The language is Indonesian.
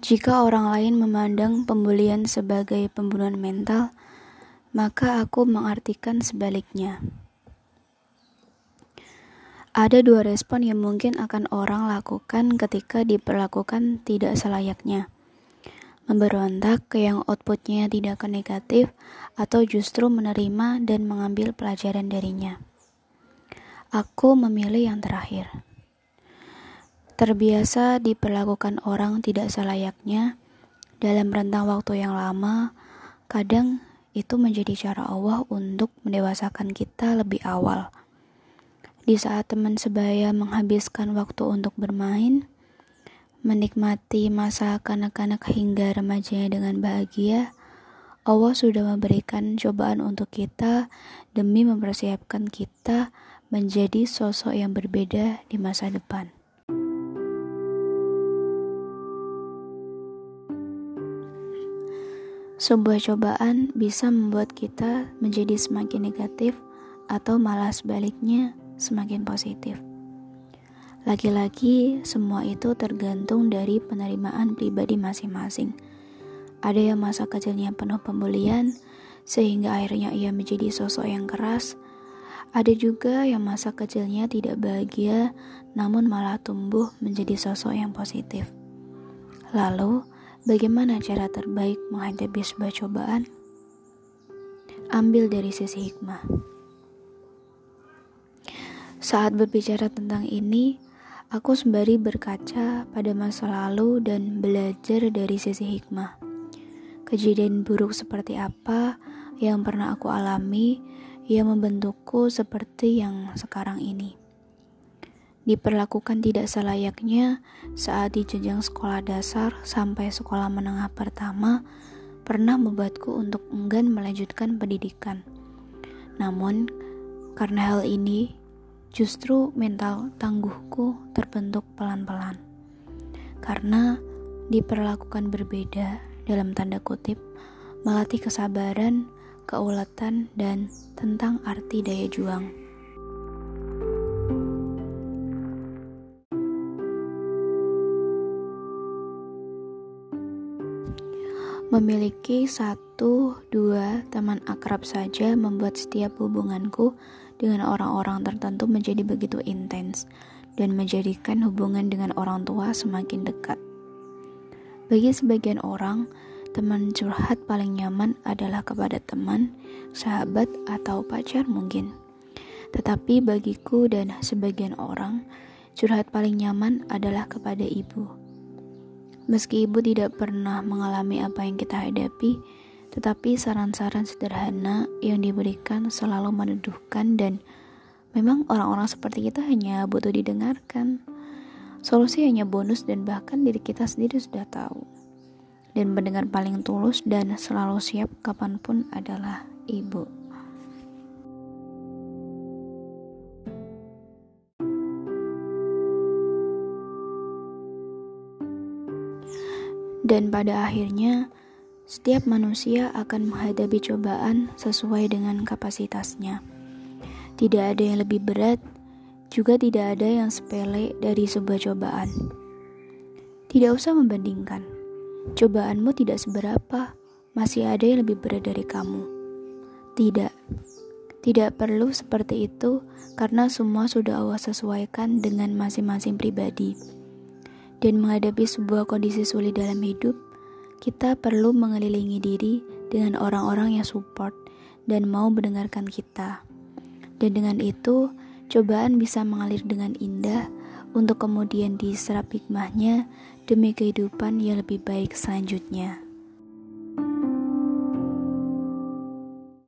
Jika orang lain memandang pembulian sebagai pembunuhan mental, maka aku mengartikan sebaliknya. Ada dua respon yang mungkin akan orang lakukan ketika diperlakukan tidak selayaknya. Memberontak ke yang outputnya tidak negatif atau justru menerima dan mengambil pelajaran darinya. Aku memilih yang terakhir. Terbiasa diperlakukan orang tidak selayaknya dalam rentang waktu yang lama, kadang itu menjadi cara Allah untuk mendewasakan kita lebih awal. Di saat teman sebaya menghabiskan waktu untuk bermain, menikmati masa kanak-kanak hingga remajanya dengan bahagia, Allah sudah memberikan cobaan untuk kita demi mempersiapkan kita menjadi sosok yang berbeda di masa depan. Sebuah cobaan bisa membuat kita menjadi semakin negatif atau malah sebaliknya semakin positif. Lagi-lagi semua itu tergantung dari penerimaan pribadi masing-masing. Ada yang masa kecilnya penuh pembulian sehingga akhirnya ia menjadi sosok yang keras. Ada juga yang masa kecilnya tidak bahagia namun malah tumbuh menjadi sosok yang positif. Lalu, Bagaimana cara terbaik menghadapi sebuah cobaan? Ambil dari sisi hikmah. Saat berbicara tentang ini, aku sembari berkaca pada masa lalu dan belajar dari sisi hikmah. Kejadian buruk seperti apa yang pernah aku alami yang membentukku seperti yang sekarang ini diperlakukan tidak selayaknya saat di jenjang sekolah dasar sampai sekolah menengah pertama pernah membuatku untuk enggan melanjutkan pendidikan. Namun, karena hal ini, justru mental tangguhku terbentuk pelan-pelan. Karena diperlakukan berbeda dalam tanda kutip, melatih kesabaran, keuletan, dan tentang arti daya juang. Memiliki satu, dua teman akrab saja membuat setiap hubunganku dengan orang-orang tertentu menjadi begitu intens dan menjadikan hubungan dengan orang tua semakin dekat. Bagi sebagian orang, teman curhat paling nyaman adalah kepada teman, sahabat, atau pacar mungkin. Tetapi bagiku dan sebagian orang, curhat paling nyaman adalah kepada ibu Meski ibu tidak pernah mengalami apa yang kita hadapi, tetapi saran-saran sederhana yang diberikan selalu meneduhkan dan memang orang-orang seperti kita hanya butuh didengarkan. Solusi hanya bonus dan bahkan diri kita sendiri sudah tahu. Dan mendengar paling tulus dan selalu siap kapan pun adalah ibu. Dan pada akhirnya, setiap manusia akan menghadapi cobaan sesuai dengan kapasitasnya. Tidak ada yang lebih berat, juga tidak ada yang sepele dari sebuah cobaan. Tidak usah membandingkan. Cobaanmu tidak seberapa, masih ada yang lebih berat dari kamu. Tidak. Tidak perlu seperti itu karena semua sudah Allah sesuaikan dengan masing-masing pribadi dan menghadapi sebuah kondisi sulit dalam hidup, kita perlu mengelilingi diri dengan orang-orang yang support dan mau mendengarkan kita. Dan dengan itu, cobaan bisa mengalir dengan indah untuk kemudian diserap hikmahnya demi kehidupan yang lebih baik selanjutnya.